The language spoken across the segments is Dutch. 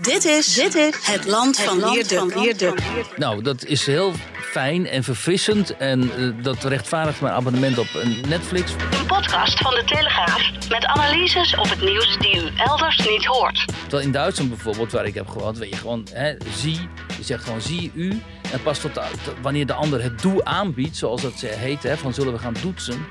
Dit is, dit is het land van Wierde. Nou, dat is heel fijn en verfrissend. En uh, dat rechtvaardigt mijn abonnement op Netflix. Een podcast van de Telegraaf met analyses op het nieuws die u elders niet hoort. Terwijl in Duitsland bijvoorbeeld, waar ik heb gewoond, weet je gewoon, hè, zie, je zegt gewoon zie u. En pas tot, wanneer de ander het doe aanbiedt, zoals dat heet, hè, van zullen we gaan doetsen,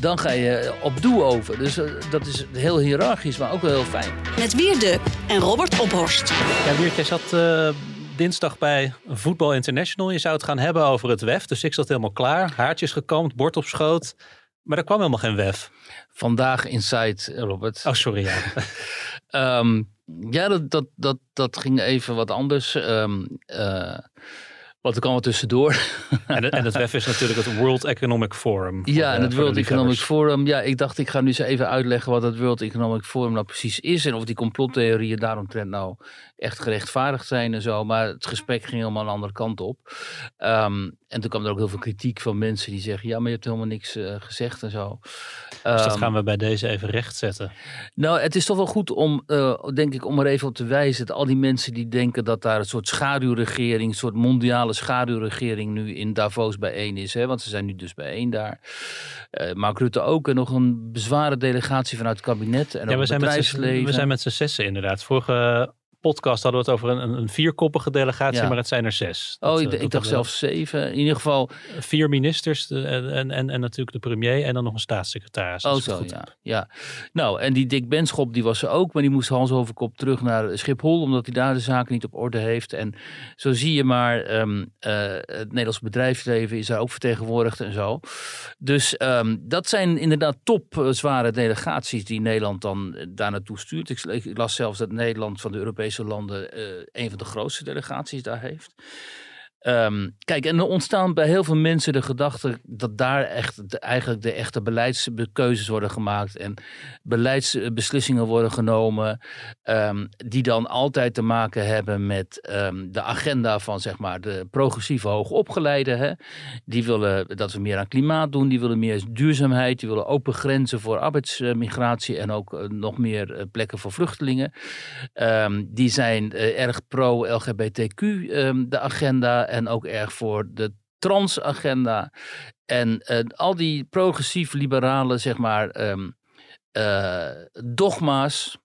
dan ga je op doe over. Dus uh, dat is heel hiërarchisch, maar ook wel heel fijn. Met Wierde en Robert Ophorst. Ja, Wiert, jij zat uh, dinsdag bij Voetbal International. Je zou het gaan hebben over het WEF, dus ik zat helemaal klaar. Haartjes gekamd, bord op schoot. Maar er kwam helemaal geen WEF. Vandaag Inside, Robert. Oh, sorry, ja. um, ja, dat, dat, dat, dat ging even wat anders. Um, uh, wat er kwam er tussendoor. En, en het WEF is natuurlijk het World Economic Forum. Ja, en het World Economic Forum. Ja, ik dacht ik ga nu eens even uitleggen wat het World Economic Forum nou precies is. En of die complottheorieën daaromtrent nou echt gerechtvaardigd zijn en zo. Maar het gesprek ging helemaal een andere kant op. Um, en toen kwam er ook heel veel kritiek van mensen die zeggen: ja, maar je hebt helemaal niks uh, gezegd en zo. Dus dat um, gaan we bij deze even rechtzetten. Nou, het is toch wel goed om, uh, denk ik, om er even op te wijzen. Dat al die mensen die denken dat daar een soort schaduwregering, een soort mondiale schaduwregering nu in Davos bijeen is. Hè, want ze zijn nu dus bijeen daar. Uh, Mark Rutte ook. En nog een bezware delegatie vanuit het kabinet. En ja, we zijn, met we zijn met z'n zessen inderdaad. Vorige podcast hadden we het over een, een vierkoppige delegatie, ja. maar het zijn er zes. Dat, oh, ik, uh, ik dacht zelfs zeven. In ieder geval. Vier ministers de, en, en, en natuurlijk de premier en dan nog een staatssecretaris. Oh, zo, ja. ja. Nou, en die Dick Benschop, die was er ook, maar die moest Hans over kop terug naar Schiphol, omdat hij daar de zaken niet op orde heeft. En zo zie je maar, um, uh, het Nederlands bedrijfsleven is daar ook vertegenwoordigd en zo. Dus um, dat zijn inderdaad top uh, zware delegaties die Nederland dan daar naartoe stuurt. Ik, ik las zelfs dat Nederland van de Europese landen uh, een van de grootste delegaties daar heeft. Um, kijk, en er ontstaan bij heel veel mensen de gedachte dat daar echt eigenlijk de echte beleidskeuzes worden gemaakt en beleidsbeslissingen worden genomen, um, die dan altijd te maken hebben met um, de agenda van zeg maar de progressieve hoogopgeleiden. Hè? Die willen dat we meer aan klimaat doen, die willen meer duurzaamheid, die willen open grenzen voor arbeidsmigratie en ook uh, nog meer uh, plekken voor vluchtelingen. die zijn uh, erg pro-LGBTQ, de agenda en ook erg voor de transagenda. En uh, al die progressief-liberale, zeg maar, um, uh, dogma's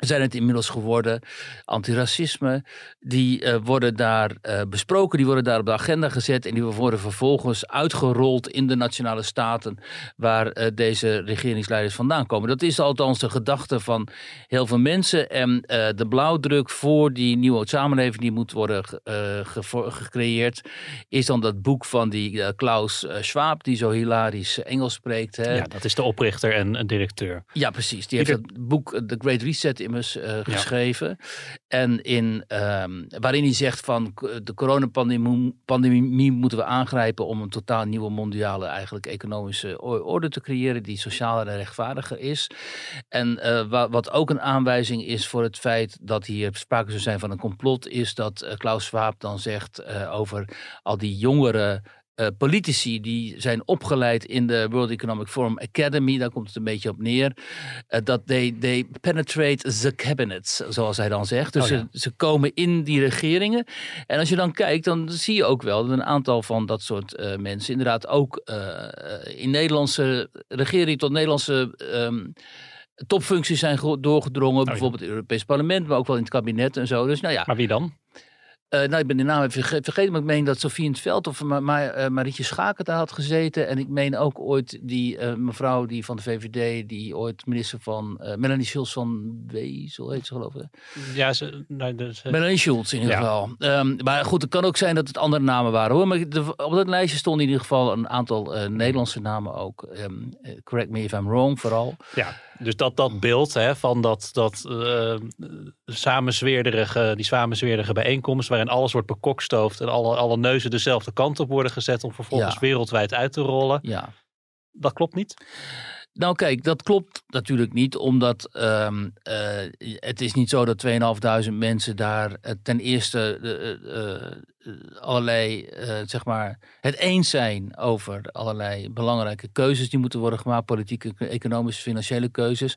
zijn het inmiddels geworden. Antiracisme, die uh, worden daar uh, besproken, die worden daar op de agenda gezet en die worden vervolgens uitgerold in de nationale staten waar uh, deze regeringsleiders vandaan komen. Dat is althans de gedachte van heel veel mensen en de blauwdruk voor die nieuwe samenleving die moet worden gecreëerd is dan dat boek van die Klaus Schwab die zo hilarisch Engels spreekt. Hè? Ja, dat is de oprichter en directeur. Ja, precies. Die heeft het boek The Great Reset immers uh, geschreven. Ja. En in, um, waarin hij zegt van de coronapandemie pandemie moeten we aangrijpen om een totaal nieuwe mondiale eigenlijk economische orde te creëren die socialer en rechtvaardiger is. En uh, wat, ook een aanwijzing is voor het feit dat hier sprake zou zijn van een complot is dat uh, Klaus Schwab dan zegt over al die jongeren uh, politici die zijn opgeleid in de World Economic Forum Academy, daar komt het een beetje op neer, uh, dat they, they penetrate the cabinets, zoals hij dan zegt. Dus oh, ja. ze, ze, komen in die regeringen. En als je dan kijkt, dan zie je ook wel dat een aantal van dat soort uh, mensen inderdaad ook in Nederlandse regering tot Nederlandse. Um, topfuncties zijn doorgedrongen, oh, bijvoorbeeld ja. het Europees Parlement, maar ook wel in het kabinet en zo. Dus nou ja. Maar wie dan? Uh, nou, ik ben de naam even vergeten, maar ik meen dat Sofie in het Veld of Ma Ma uh, Marietje Schaken daar had gezeten. En ik meen ook ooit die uh, mevrouw die van de VVD, die ooit minister van, Melanie Schultz van Wezel heet ze geloof ik. Ja, ze, dus, Melanie Schultz in ieder ja. geval. Um, maar goed, het kan ook zijn dat het andere namen waren hoor. Maar de, op dat lijstje stonden in ieder geval een aantal Nederlandse namen ook. Um, correct me if I'm wrong vooral. Ja. Dus dat, dat beeld hè, van dat, dat uh, samenzweerderige, die samenzweerderige bijeenkomst waarin alles wordt bekokstoofd en alle, alle neuzen dezelfde kant op worden gezet om vervolgens Ja. wereldwijd uit te rollen. Ja. Dat klopt niet. Nou kijk, dat klopt natuurlijk niet, omdat ehm, eh, het is niet zo dat 2.500 mensen daar eh, ten eerste allerlei, eh, zeg maar, het eens zijn over allerlei belangrijke keuzes die moeten worden gemaakt, politieke, economische, financiële keuzes.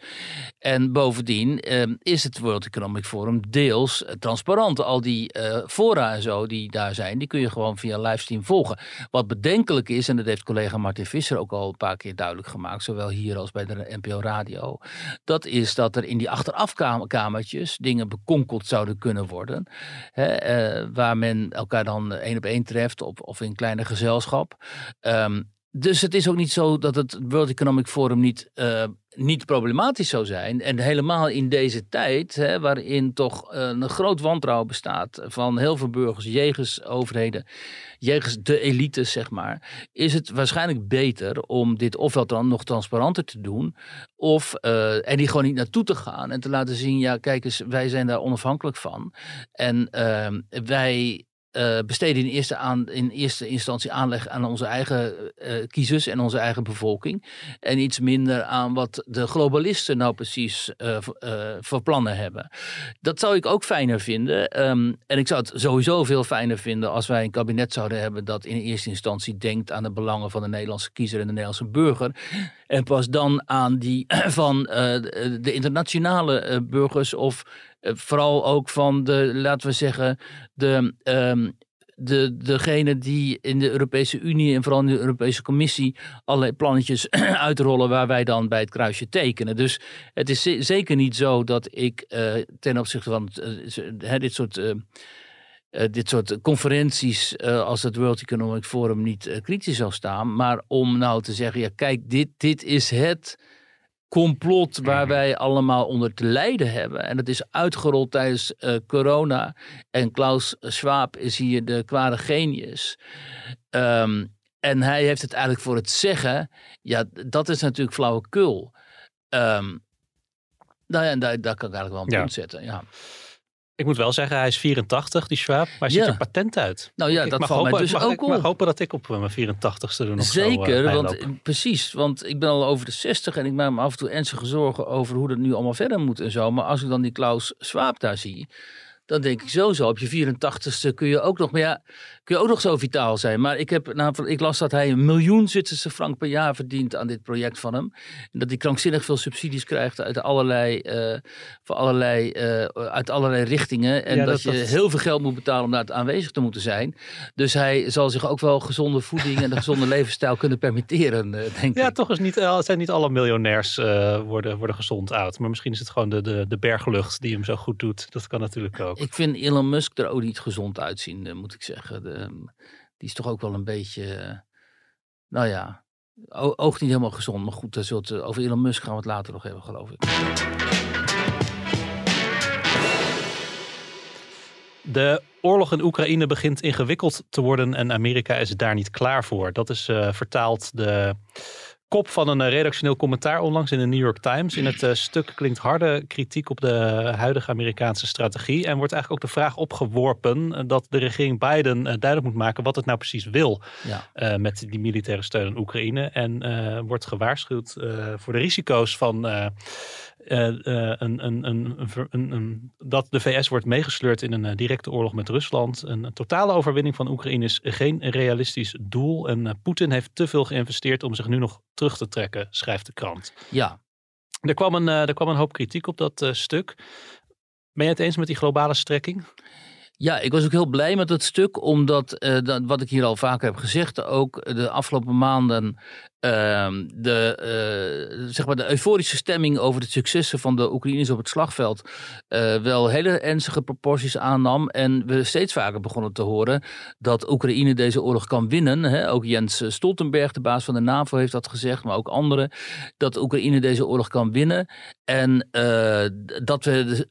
En bovendien ehm, is het World Economic Forum deels eh, transparant. Al die eh, fora en zo die daar zijn, die kun je gewoon via livestream volgen. Wat bedenkelijk is, en dat heeft collega Martin Visser ook al een paar keer duidelijk gemaakt, zowel hier als bij de NPO Radio, dat is dat er in die achterafkamertjes dingen bekonkeld zouden kunnen worden, hè, eh, waar men elkaar dan één op één treft of, of in kleine gezelschap. Ehm, dus het is ook niet zo dat het World Economic Forum niet, eh, niet problematisch zou zijn. En helemaal in deze tijd, hè, waarin toch eh, een groot wantrouwen bestaat van heel veel burgers, jegens overheden, jegens de elites, zeg maar, is het waarschijnlijk beter om dit ofwel dan nog transparanter te doen, of uh, en die gewoon niet naartoe te gaan en te laten zien, ja, kijk eens, wij zijn daar onafhankelijk van. En uh, wij uh, besteden in eerste, aan, in eerste instantie aanleg aan onze eigen uh, kiezers en onze eigen bevolking. En iets minder aan wat de globalisten nou precies uh, voor plannen hebben. Dat zou ik ook fijner vinden. Um, en ik zou het sowieso veel fijner vinden als wij een kabinet zouden hebben dat in eerste instantie denkt aan de belangen van de Nederlandse kiezer en de Nederlandse burger. En pas dan aan die van de internationale burgers of vooral ook van de, laten we zeggen, de, um, de, degene die in de Europese Unie en vooral in de Europese Commissie allerlei plannetjes uitrollen waar wij dan bij het kruisje tekenen. Dus het is zeker niet zo dat ik uh, ten opzichte van uh, dit soort. Dit soort conferenties als het World Economic Forum niet kritisch zou staan. Maar om nou te zeggen, ja kijk, dit, dit is het complot waar wij allemaal onder te lijden hebben. En dat is uitgerold tijdens uh, corona. En Klaus Schwab is hier de kwade genius. Um, en hij heeft het eigenlijk voor het zeggen. Ja, dat is natuurlijk flauwekul. Um, nou ja, en daar, daar kan ik eigenlijk wel een Ja. punt zetten. Ja. Ik moet wel zeggen, hij is 84, die Schwab, maar hij ziet Ja. er patent uit. Nou ja, ik dat mag valt mij dus mag, ook ik mag op. hopen dat ik op eh, mijn 84ste er nog zo, Zeker, eh, want precies, want ik ben al over de 60 en ik maak me af en toe ernstige zorgen over hoe dat nu allemaal verder moet en zo. Maar als ik dan die Klaus Schwab daar zie, dan denk ik sowieso op je 84ste kun je ook nog, maar ja, kun je ook nog zo vitaal zijn. Maar ik, heb, nou, ik las dat hij een miljoen Zwitserse frank per jaar verdient aan dit project van hem. En dat hij krankzinnig veel subsidies krijgt uit allerlei, voor allerlei, eh, uit allerlei richtingen. En Ja, dat, dat- je dat- heel veel geld moet betalen om daar aanwezig te moeten zijn. Dus hij zal zich ook wel gezonde voeding en een gezonde levensstijl kunnen permitteren, eh, denk Ja, ik. toch is niet, zijn niet alle miljonairs worden, worden gezond oud. Maar misschien is het gewoon de, de, de berglucht die hem zo goed doet. Dat kan natuurlijk ook. Ik vind Elon Musk er ook niet gezond uitzien, moet ik zeggen. De, die is toch ook wel een beetje, eh, nou ja, o- oogt niet helemaal gezond. Maar goed, daar zult, eh, over Elon Musk gaan we het later nog hebben, geloof ik. De oorlog in Oekraïne begint ingewikkeld te worden en Amerika is daar niet klaar voor. Dat is eh, vertaald de kop van een eh, redactioneel commentaar onlangs in de New York Times. In het eh, stuk klinkt harde kritiek op de huidige Amerikaanse strategie en wordt eigenlijk ook de vraag opgeworpen eh, dat de regering Biden duidelijk moet maken wat het nou precies wil Ja. met die militaire steun aan Oekraïne. En wordt gewaarschuwd voor de risico's van een, een, een, een een- een- dat de VS wordt meegesleurd in een eh, directe oorlog met Rusland. Een, totale overwinning van Oekraïne is geen realistisch doel. En eh, Poetin heeft te veel geïnvesteerd om zich nu nog terug te trekken, schrijft de krant. ja, Er kwam een, eh, er kwam een hoop kritiek op dat eh, stuk. Ben je het eens met die globale strekking? Ja, ik was ook heel blij met dat stuk, omdat, eh, dat, wat ik hier al vaker heb gezegd, ook de afgelopen maanden ehm, de, eh, zeg maar de euforische stemming over de successen van de Oekraïners op het slagveld eh, wel hele ernstige proporties aannam. En we steeds vaker begonnen te horen dat Oekraïne deze oorlog kan winnen. Ook Jens Stoltenberg, de baas van de NAVO, heeft dat gezegd, maar ook anderen. Dat Oekraïne deze oorlog kan winnen. En uh, dat we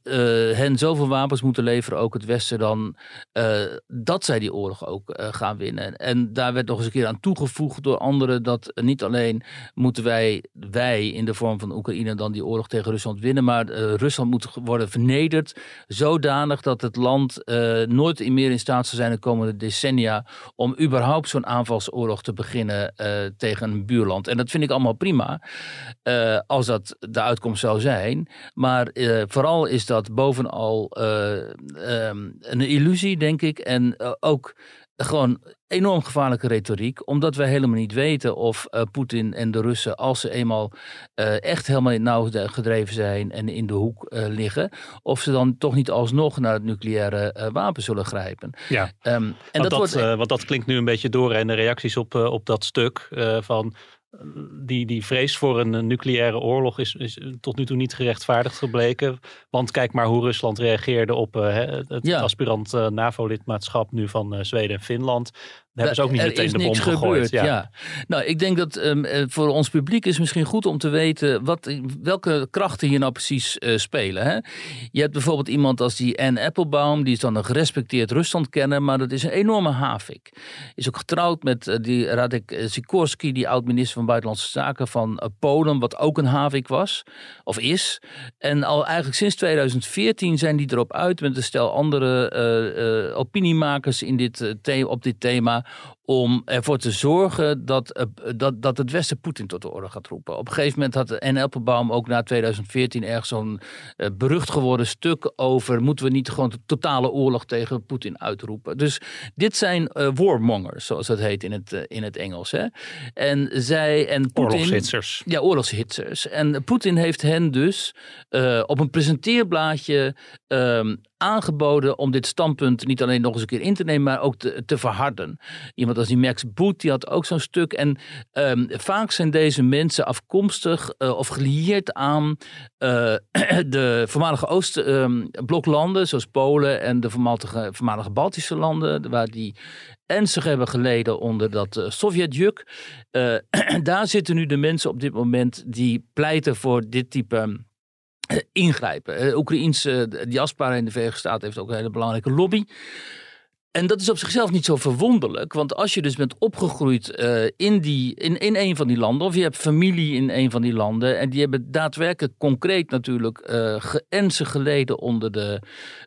hen zoveel wapens moeten leveren, ook het Westen, dan dat zij die oorlog ook gaan winnen. En daar werd nog eens een keer aan toegevoegd door anderen dat niet alleen moeten wij, wij in de vorm van Oekraïne dan die oorlog tegen Rusland winnen, maar Rusland moet worden vernederd zodanig dat het land nooit meer in staat zal zijn de komende decennia om überhaupt zo'n aanvalsoorlog te beginnen tegen een buurland. En dat vind ik allemaal prima, als dat de uitkomst zou zijn. Maar uh, vooral is dat bovenal uh, um, een illusie, denk ik. En uh, ook gewoon enorm gevaarlijke retoriek. Omdat wij helemaal niet weten of Poetin en de Russen, als ze eenmaal echt helemaal in nauw gedreven zijn en in de hoek liggen, of ze dan toch niet alsnog naar het nucleaire wapen zullen grijpen. Ja, um, en want, dat, dat wordt, want dat klinkt nu een beetje door en de reacties op, op dat stuk van die, die vrees voor een nucleaire oorlog is, is tot nu toe niet gerechtvaardigd gebleken. Want kijk maar hoe Rusland reageerde op uh, het ja. aspirant uh, NAVO-lidmaatschap nu van uh, Zweden en Finland hebben ze ook niet meteen de bom gegooid. Ja. ja. Nou, ik denk dat um, voor ons publiek is misschien goed om te weten wat, welke krachten hier nou precies uh, spelen. Hè? Je hebt bijvoorbeeld iemand als die Anne Applebaum, die is dan een gerespecteerd Rusland-kenner, maar dat is een enorme havik. Is ook getrouwd met uh, die Radek Sikorski, die oud-minister van Buitenlandse Zaken van uh, Polen, wat ook een havik was, of is. En al eigenlijk sinds 2014 zijn die erop uit met een stel andere opiniemakers in dit, op dit thema om ervoor te zorgen dat, eh, dat, dat het Westen Poetin tot de orde gaat roepen. Op een gegeven moment had N. Applebaum ook na 2014 ergens zo'n uh, berucht geworden stuk over... moeten we niet gewoon de totale oorlog tegen Poetin uitroepen. Dus dit zijn uh, warmongers, zoals dat heet in het, in het Engels. Hè? En zij en Poetin... Oorlogshitsers. Ja, oorlogshitsers. En Poetin heeft hen dus op een presenteerblaadje... Um, aangeboden om dit standpunt niet alleen nog eens een keer in te nemen, maar ook te, verharden. Iemand als die Max Boot, die had ook zo'n stuk. En um, vaak zijn deze mensen afkomstig uh, of gelieerd aan uh, de voormalige Oostbloklanden, um, zoals Polen en de voormalige, voormalige Baltische landen, waar die ernstig hebben geleden onder dat uh, Sovjetjuk. daar zitten nu de mensen op dit moment die pleiten voor dit type ingrijpen. De Oekraïense diaspora in de Verenigde Staten heeft ook een hele belangrijke lobby. En dat is op zichzelf niet zo verwonderlijk. Want als je dus bent opgegroeid uh, in, die, in, in een van die landen, of je hebt familie in een van die landen, en die hebben daadwerkelijk concreet natuurlijk uh, geleden onder de,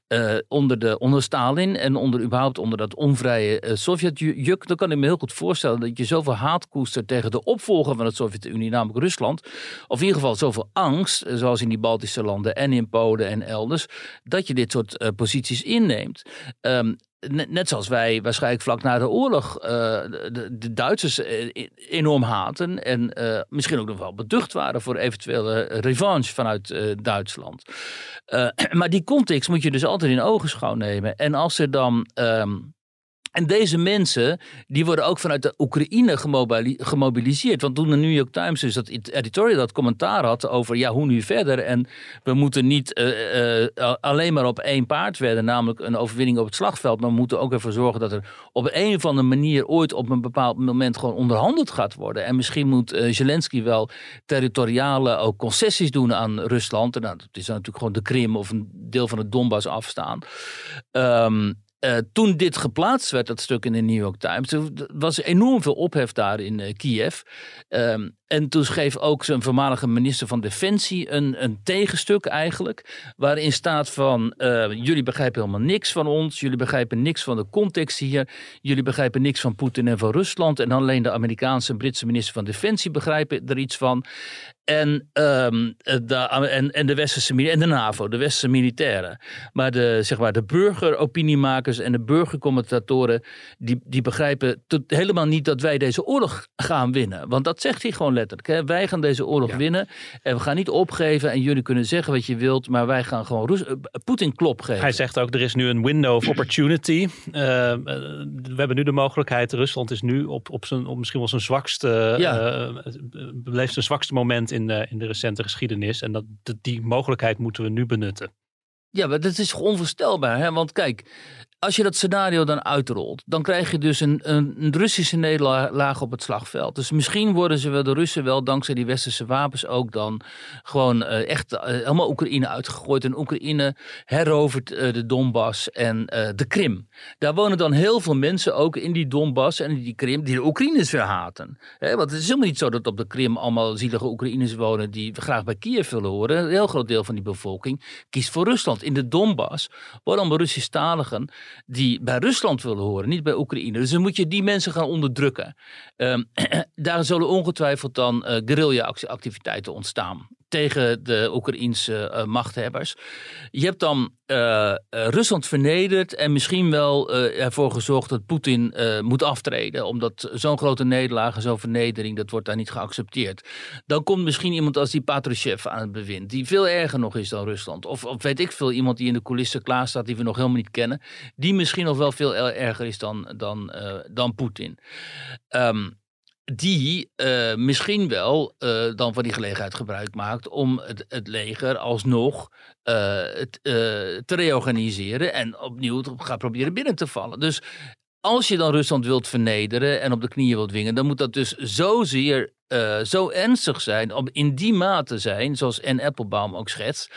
uh, onder de onder Stalin en onder überhaupt onder dat onvrije Sovjetjuk, dan kan ik me heel goed voorstellen dat je zoveel haat koestert tegen de opvolger van het Sovjet-Unie, namelijk Rusland. Of in ieder geval zoveel angst, zoals in die Baltische landen en in Polen en elders, dat je dit soort posities inneemt. Um, net zoals wij waarschijnlijk vlak na de oorlog uh, de, de, Duitsers eh, enorm haten en uh, misschien ook nog wel beducht waren voor eventuele revanche vanuit Duitsland. maar die context moet je dus altijd in ogenschouw nemen. En als er dan um, en deze mensen, die worden ook vanuit de Oekraïne gemobiliseerd. Want toen de New York Times dus dat editorial dat commentaar had over ja, hoe nu verder. En we moeten niet uh, uh, alleen maar op één paard werden, namelijk een overwinning op het slagveld. Maar we moeten ook ervoor zorgen dat er op een of andere manier ooit op een bepaald moment gewoon onderhandeld gaat worden. En misschien moet uh, Zelensky wel territoriale ook concessies doen aan Rusland. En nou, dat is natuurlijk gewoon de Krim of een deel van het Donbass afstaan. Um, uh, toen dit geplaatst werd, dat stuk in de New York Times, was enorm veel ophef daar in uh, Kiev. Um, en toen schreef ook zijn voormalige minister van Defensie een, een tegenstuk eigenlijk. Waarin staat van, uh, jullie begrijpen helemaal niks van ons. Jullie begrijpen niks van de context hier. Jullie begrijpen niks van Poetin en van Rusland. En alleen de Amerikaanse en Britse minister van Defensie begrijpen er iets van. En, um, de, en, en de westerse en de NAVO, de westerse militairen. Maar de, zeg maar, de burgeropiniemakers en de burgercommentatoren, die, die begrijpen tot, helemaal niet dat wij deze oorlog gaan winnen. Want dat zegt hij gewoon letterlijk. Hè. Wij gaan deze oorlog Ja. winnen. En we gaan niet opgeven. En jullie kunnen zeggen wat je wilt. Maar wij gaan gewoon Roes- eh, Poetin klop geven. Hij zegt ook, er is nu een window of opportunity. Eh, eh, we hebben nu de mogelijkheid, Rusland is nu op, op, zijn, op misschien wel zijn zwakste, Ja. eh, beleeft zijn zwakste moment in, de in de recente geschiedenis. En dat, dat- die mogelijkheid moeten we nu benutten. Ja, maar dat is onvoorstelbaar. Hè? Want kijk, als je dat scenario dan uitrolt, dan krijg je dus een, een, Russische nederlaag op het slagveld. Dus misschien worden ze wel, de Russen wel, dankzij die westerse wapens ook dan gewoon eh, echt eh, helemaal Oekraïne uitgegooid. En Oekraïne herovert eh, de Donbass en de Krim. Daar wonen dan heel veel mensen ook in die Donbass en in die Krim die de Oekraïners weer haten. Want het is helemaal niet zo dat op de Krim allemaal zielige Oekraïners wonen die graag bij Kiev willen horen. Een heel groot deel van die bevolking kiest voor Rusland. In de Donbass wonen allemaal Russisch-taligen die bij Rusland willen horen, niet bij Oekraïne. Dus dan moet je die mensen gaan onderdrukken. Ehm, daar zullen ongetwijfeld dan eh guerrilla-activiteiten ontstaan tegen de Oekraïense eh, machthebbers. Je hebt dan eh, eh, Rusland vernederd en misschien wel ervoor gezorgd dat Poetin moet aftreden. Omdat zo'n grote nederlaag en zo'n vernedering, dat wordt daar niet geaccepteerd. Dan komt misschien iemand als die Patrushev aan het bewind, die veel erger nog is dan Rusland. Of, of weet ik veel, iemand die in de coulissen klaar staat, die we nog helemaal niet kennen. Die misschien nog wel veel er- erger is dan, dan, dan Poetin. Ehm, die eh, misschien wel eh, dan van die gelegenheid gebruik maakt om het, leger alsnog eh, te reorganiseren en opnieuw gaat proberen binnen te vallen. Dus als je dan Rusland wilt vernederen en op de knieën wilt dwingen, dan moet dat dus zozeer eh, zo ernstig zijn, om in die mate zijn, zoals N. Applebaum ook schetst,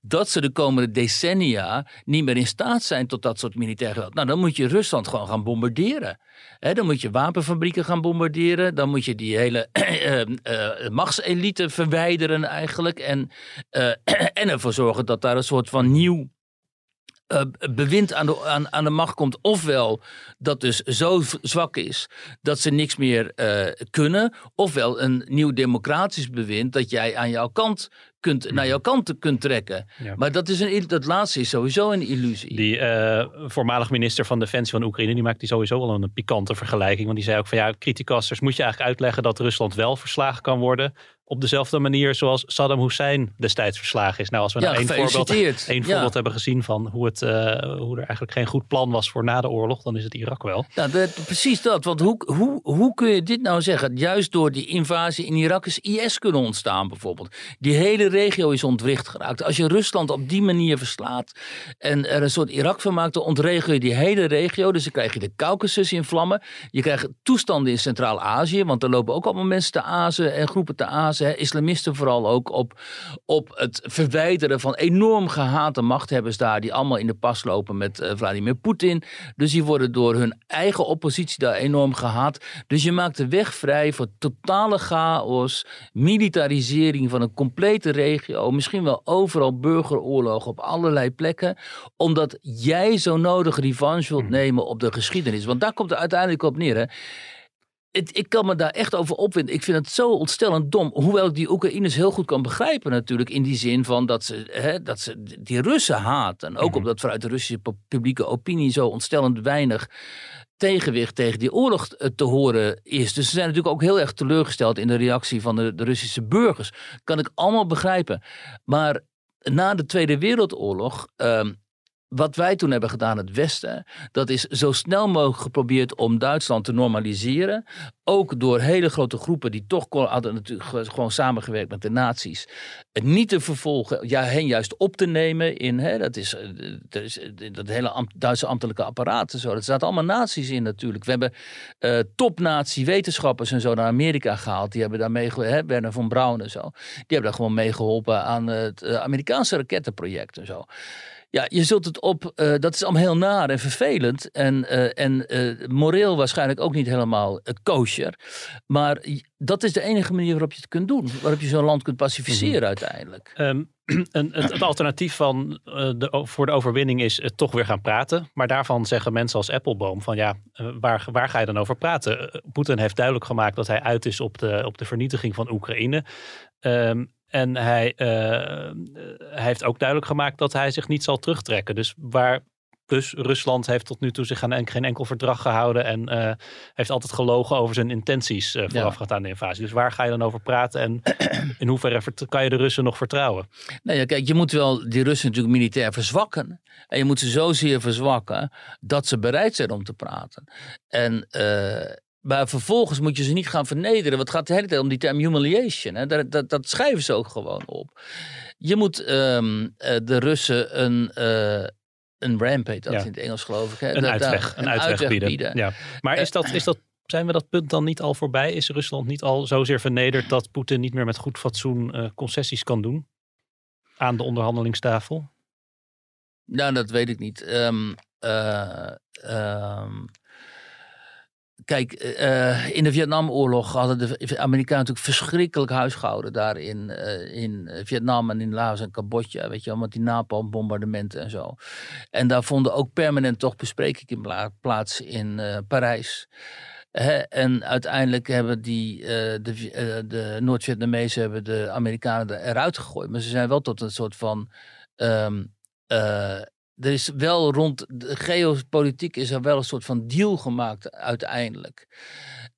dat ze de komende decennia niet meer in staat zijn tot dat soort militair geweld. Nou, dan moet je Rusland gewoon gaan bombarderen. Dan moet je wapenfabrieken gaan bombarderen. Dan moet je die hele eh, machtselite verwijderen eigenlijk. En, en ervoor zorgen dat daar een soort van nieuw eh, bewind aan de, aan, aan de macht komt. Ofwel dat dus zo zwak is dat ze niks meer eh, kunnen. Ofwel een nieuw democratisch bewind dat jij aan jouw kant kunt, naar jouw kant kunt trekken. Ja. Maar dat, is een, dat laatste is sowieso een illusie. Die eh, voormalig minister van Defensie van Oekraïne, die maakt die sowieso wel een pikante vergelijking. Want die zei ook van ja, criticasters, moet je eigenlijk uitleggen dat Rusland wel verslagen kan worden. Op dezelfde manier zoals Saddam Hussein destijds verslagen is. Nou, als we ja, nou één voorbeeld, Ja. voorbeeld hebben gezien van hoe, het, eh, hoe er eigenlijk geen goed plan was voor na de oorlog, dan is het Irak wel. Dat- precies dat. Want hoe, hoe, hoe kun je dit nou zeggen? Juist door die invasie in Irak is IS kunnen ontstaan bijvoorbeeld. Die hele regio is ontwricht geraakt. Als je Rusland op die manier verslaat en er een soort Irak van maakt, dan ontregel je die hele regio. Dus dan krijg je de Caucasus in vlammen. Je krijgt toestanden in Centraal-Azië, want er lopen ook allemaal mensen te azen en groepen te azen. Hè. Islamisten vooral ook op, op het verwijderen van enorm gehate machthebbers daar, die allemaal in de pas lopen met eh, Vladimir Poetin. Dus die worden door hun eigen oppositie daar enorm gehaat. Dus je maakt de weg vrij voor totale chaos, militarisering van een complete regio, misschien wel overal burgeroorlog op allerlei plekken, omdat jij zo nodig revanche wilt nemen op de geschiedenis. Want daar komt het uiteindelijk op neer. Hè. Het, ik kan me daar echt over opwinden. Ik vind het zo ontstellend dom. Hoewel ik die Oekraïners heel goed kan begrijpen natuurlijk. In die zin van dat ze, hè, dat ze die Russen haten. Ook omdat vanuit de Russische pu- publieke opinie zo ontstellend weinig tegenwicht tegen die oorlog eh, te horen is. Dus ze zijn natuurlijk ook heel erg teleurgesteld in de reactie van de, de Russische burgers. Kan ik allemaal begrijpen. Maar na de Tweede Wereldoorlog... ehm, wat wij toen hebben gedaan, het Westen, dat is zo snel mogelijk geprobeerd om Duitsland te normaliseren. Ook door hele grote groepen die toch kon- hadden natuurlijk ge- gewoon samengewerkt met de nazi's. Het niet te vervolgen, ja, hen juist op te nemen in, hè, dat is, eh, dat, is eh, dat hele Duitse ambtelijke apparaat en zo. Er zaten allemaal nazi's in natuurlijk. We hebben eh top-nazi wetenschappers en zo naar Amerika gehaald. Die hebben daar mee, ge- hè, Werner von Braun en zo. Die hebben daar gewoon meegeholpen aan het Amerikaanse rakettenproject en zo. Ja, je zult het op. eh, dat is allemaal heel naar en vervelend. En, eh, en eh, moreel waarschijnlijk ook niet helemaal kosher. Maar dat is de enige manier waarop je het kunt doen. Waarop je zo'n land kunt pacificeren uiteindelijk. Ehm, en het, het alternatief van, de, voor de overwinning is het toch weer gaan praten. Maar daarvan zeggen mensen als Appelboom van ja, waar, waar ga je dan over praten? Poetin heeft duidelijk gemaakt dat hij uit is op de, op de vernietiging van Oekraïne. Ehm, en hij, eh, hij heeft ook duidelijk gemaakt dat hij zich niet zal terugtrekken. Dus waar Plus, Rusland heeft tot nu toe zich aan geen enkel verdrag gehouden en uh, heeft altijd gelogen over zijn intenties uh, voorafgaand aan de invasie. Dus waar ga je dan over praten en in hoeverre kan je de Russen nog vertrouwen? Nou ja, kijk, je moet wel die Russen natuurlijk militair verzwakken. En je moet ze zozeer verzwakken dat ze bereid zijn om te praten. En uh, maar vervolgens moet je ze niet gaan vernederen. Wat gaat de hele tijd om die term humiliation. Hè? Dat, dat, dat schrijven ze ook gewoon op. Je moet um, de Russen een, uh, een ramp heet dat in het Engels geloof ik. Hè? Een, uitweg, een, uitweg, bieden. Ja. Maar is dat, is dat, zijn we dat punt dan niet al voorbij? Is Rusland niet al zozeer vernederd dat Poetin niet meer met goed fatsoen uh, concessies kan doen? Aan de onderhandelingstafel? Nou, dat weet ik niet. Um, uh, um, Kijk, uh, in de Vietnamoorlog hadden de Amerikanen natuurlijk verschrikkelijk huisgehouden daar in, uh, in Vietnam en in Laos en Cambodja. Weet je wel, met die napalmbombardementen en zo. En daar vonden ook permanent toch besprekingen plaats in uh, Parijs. En uiteindelijk hebben die, de, de Noord-Vietnamezen hebben de Amerikanen eruit gegooid. Maar ze zijn wel tot een soort van um, er is wel rond de geopolitiek is er wel een soort van deal gemaakt uiteindelijk.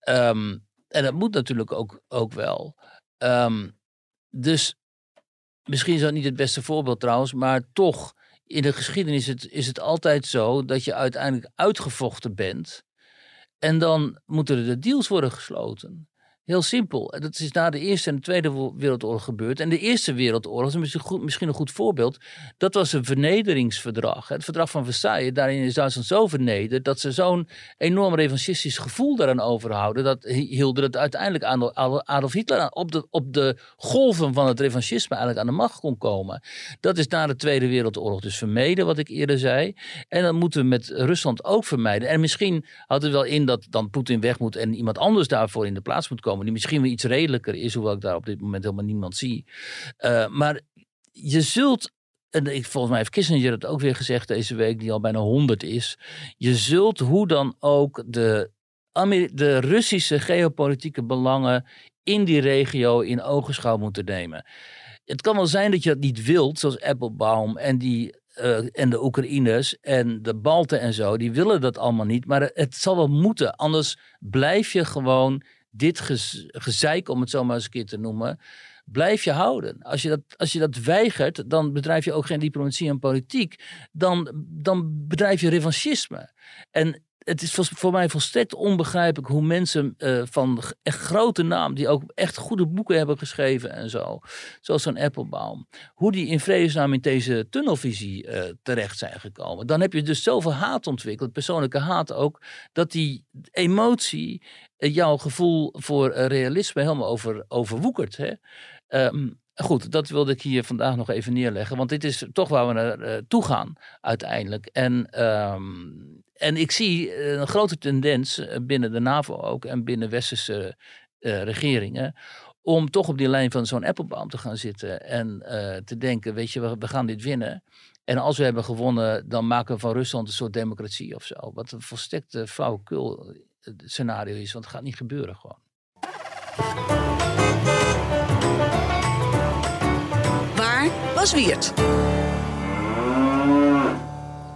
Ehm, en dat moet natuurlijk ook, ook wel. Um, dus misschien is dat niet het beste voorbeeld trouwens, maar toch in de geschiedenis is het, is het altijd zo dat je uiteindelijk uitgevochten bent. En dan moeten er de deals worden gesloten. Heel simpel. Dat is na de Eerste en de Tweede Wereldoorlog gebeurd. En de Eerste Wereldoorlog is misschien, een goed voorbeeld. Dat was een vernederingsverdrag. Het verdrag van Versailles. Daarin is Duitsland zo vernederd dat ze zo'n enorm revanchistisch gevoel daaraan overhouden. Dat hielden het uiteindelijk Adolf Hitler op de, op de golven van het revanchisme eigenlijk aan de macht kon komen. Dat is na de Tweede Wereldoorlog dus vermeden, wat ik eerder zei. En dat moeten we met Rusland ook vermijden. En misschien houdt het wel in dat dan Poetin weg moet en iemand anders daarvoor in de plaats moet komen die misschien wel iets redelijker is, hoewel ik daar op dit moment helemaal niemand zie. Uh, maar je zult en ik, volgens mij heeft Kissinger het ook weer gezegd deze week, die al bijna 100 is. Je zult hoe dan ook de, de Russische geopolitieke belangen in die regio in ogenschouw moeten nemen. Het kan wel zijn dat je dat niet wilt, zoals Applebaum en, die, uh, en de Oekraïners en de Balten en zo. Die willen dat allemaal niet, maar het zal wel moeten. Anders blijf je gewoon dit gezeik, om het zo maar eens een keer te noemen, blijf je houden. Als je dat, als je dat weigert, dan bedrijf je ook geen diplomatie en politiek. Dan, dan bedrijf je revanchisme. En het is voor mij volstrekt onbegrijpelijk hoe mensen uh, van echt grote naam, die ook echt goede boeken hebben geschreven en zo, zoals zo'n Applebaum, hoe die in vredesnaam in deze tunnelvisie uh, terecht zijn gekomen. Dan heb je dus zoveel haat ontwikkeld, persoonlijke haat ook, dat die emotie uh, jouw gevoel voor realisme helemaal over, overwoekert. Hè? Um, Goed, dat wilde ik hier vandaag nog even neerleggen. Want dit is toch waar we naartoe gaan uiteindelijk. En um, en ik zie eh, een grote tendens eh, binnen de NAVO ook en binnen westerse regeringen om toch op die lijn van zo'n Applebaum te gaan zitten en te denken, weet je, we, gaan dit winnen. En als we hebben gewonnen, dan maken we van Rusland een soort democratie of zo. Wat een volstrekte flauwekul scenario is, want het gaat niet gebeuren gewoon. Was Wiert?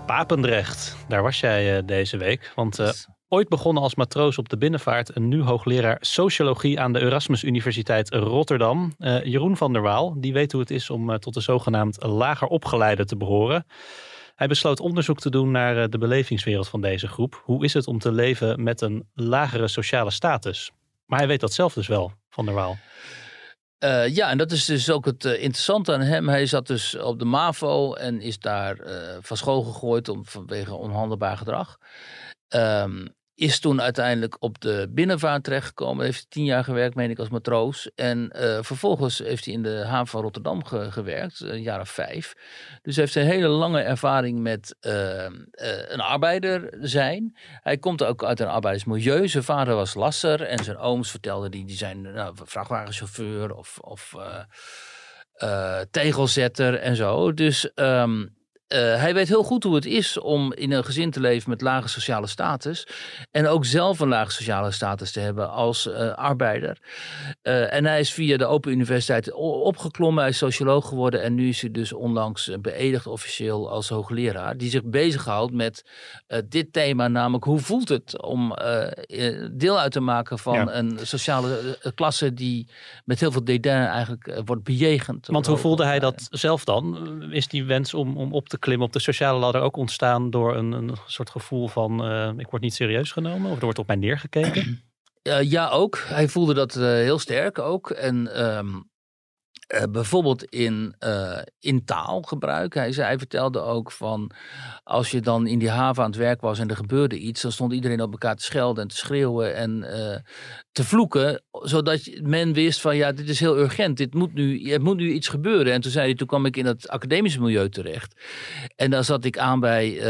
Papendrecht, daar was jij uh, deze week. Want uh, ooit begonnen als matroos op de binnenvaart en nu hoogleraar sociologie aan de Erasmus Universiteit Rotterdam. Uh, Jeroen van der Waal, die weet hoe het is om tot de zogenaamd lager opgeleide te behoren. Hij besloot onderzoek te doen naar de belevingswereld van deze groep. Hoe is het om te leven met een lagere sociale status? Maar hij weet dat zelf dus wel, van der Waal. Uh, ja, en dat is dus ook het uh, interessante aan hem. Hij zat dus op de MAVO en is daar uh, van school gegooid om, vanwege onhandelbaar gedrag. Um, is toen uiteindelijk op de binnenvaart terechtgekomen. Heeft tien jaar gewerkt, meen ik, als matroos. En uh, vervolgens heeft hij in de haven van Rotterdam ge gewerkt, een jaar of vijf. Dus hij heeft een hele lange ervaring met uh, uh, een arbeider zijn. Hij komt ook uit een arbeidersmilieu. Zijn vader was lasser en zijn ooms vertelden die, die zijn nou, vrachtwagenchauffeur of, of tegelzetter en zo. Dus um, eh, hij weet heel goed hoe het is om in een gezin te leven met lage sociale status. En ook zelf een lage sociale status te hebben als uh, arbeider. Uh, en hij is via de Open Universiteit opgeklommen. Hij is socioloog geworden. En nu is hij dus onlangs beëdigd officieel als hoogleraar. Die zich bezighoudt met dit thema. Namelijk hoe voelt het om deel uit te maken van ja. een sociale klasse die met heel veel dédain eigenlijk wordt bejegend. Want hoe voelde hij dat zelf dan? Is die wens om, om op te klimmen op de sociale ladder ook ontstaan door een, een soort gevoel van uh, ik word niet serieus genomen of er wordt op mij neergekeken? Uh, ja, ook. Hij voelde dat uh, heel sterk ook. En uh, bijvoorbeeld in, in taalgebruik. Hij, zei, hij vertelde ook van als je dan in die haven aan het werk was en er gebeurde iets, dan stond iedereen op elkaar te schelden en te schreeuwen en te vloeken, zodat men wist van ja, dit is heel urgent, dit moet nu, er moet nu iets gebeuren. En toen zei hij, toen kwam ik in het academische milieu terecht. En dan zat ik aan bij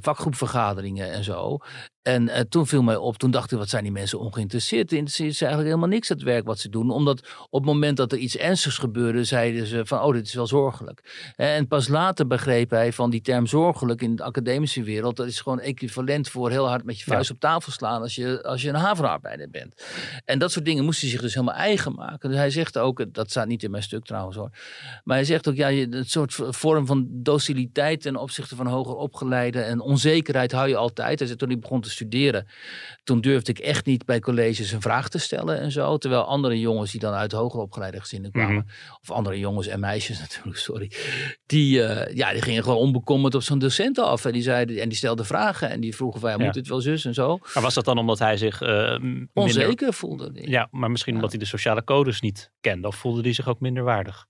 vakgroepvergaderingen en zo. En uh, toen viel mij op, toen dacht ik, wat zijn die mensen ongeïnteresseerd? Interesseert ze eigenlijk helemaal niks het werk wat ze doen. Omdat op het moment dat er iets ernstigs gebeurde, zeiden ze van, oh, dit is wel zorgelijk. En pas later begreep hij van die term zorgelijk in de academische wereld, dat is gewoon equivalent voor heel hard met je vuist ja. op tafel slaan als je, als je een havenarbeider bent. En dat soort dingen moest hij zich dus helemaal eigen maken. Dus hij zegt ook, dat staat niet in mijn stuk trouwens hoor, maar hij zegt ook, ja, het soort vorm van dociliteit ten opzichte van hoger opgeleiden en onzekerheid hou je altijd. Hij zegt toen hij begon te studeren, toen durfde ik echt niet bij colleges een vraag te stellen en zo. Terwijl andere jongens die dan uit hoger opgeleide gezinnen kwamen, mm -hmm. of andere jongens en meisjes natuurlijk, sorry, die, uh, ja, die gingen gewoon onbekommerd op zo'n docent af. En die, zeiden, en die stelden vragen en die vroegen van, ja, moet ja. dit wel zus en zo. Maar was dat dan omdat hij zich uh, onzeker. Voelde? Die. Ja, maar misschien omdat hij de sociale codes niet kende of voelde hij zich ook minder waardig?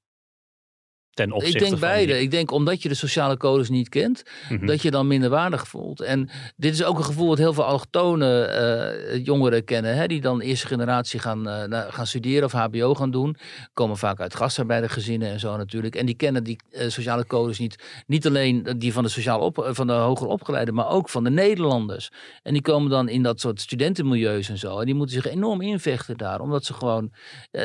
Ten opzichte Ik denk van beide. die- Ik denk omdat je de sociale codes niet kent, Mhm. dat je dan minder waardig voelt. En dit is ook een gevoel wat heel veel allochtone eh, jongeren kennen. Hè, die dan eerste generatie gaan, eh, gaan studeren of hbo gaan doen. Komen vaak uit gastarbeidergezinnen en zo natuurlijk. En die kennen die eh, sociale codes niet. Niet alleen die van de, sociaal op, van de hoger opgeleide, maar ook van de Nederlanders. En die komen dan in dat soort studentenmilieus en zo. En die moeten zich enorm invechten daar. Omdat ze gewoon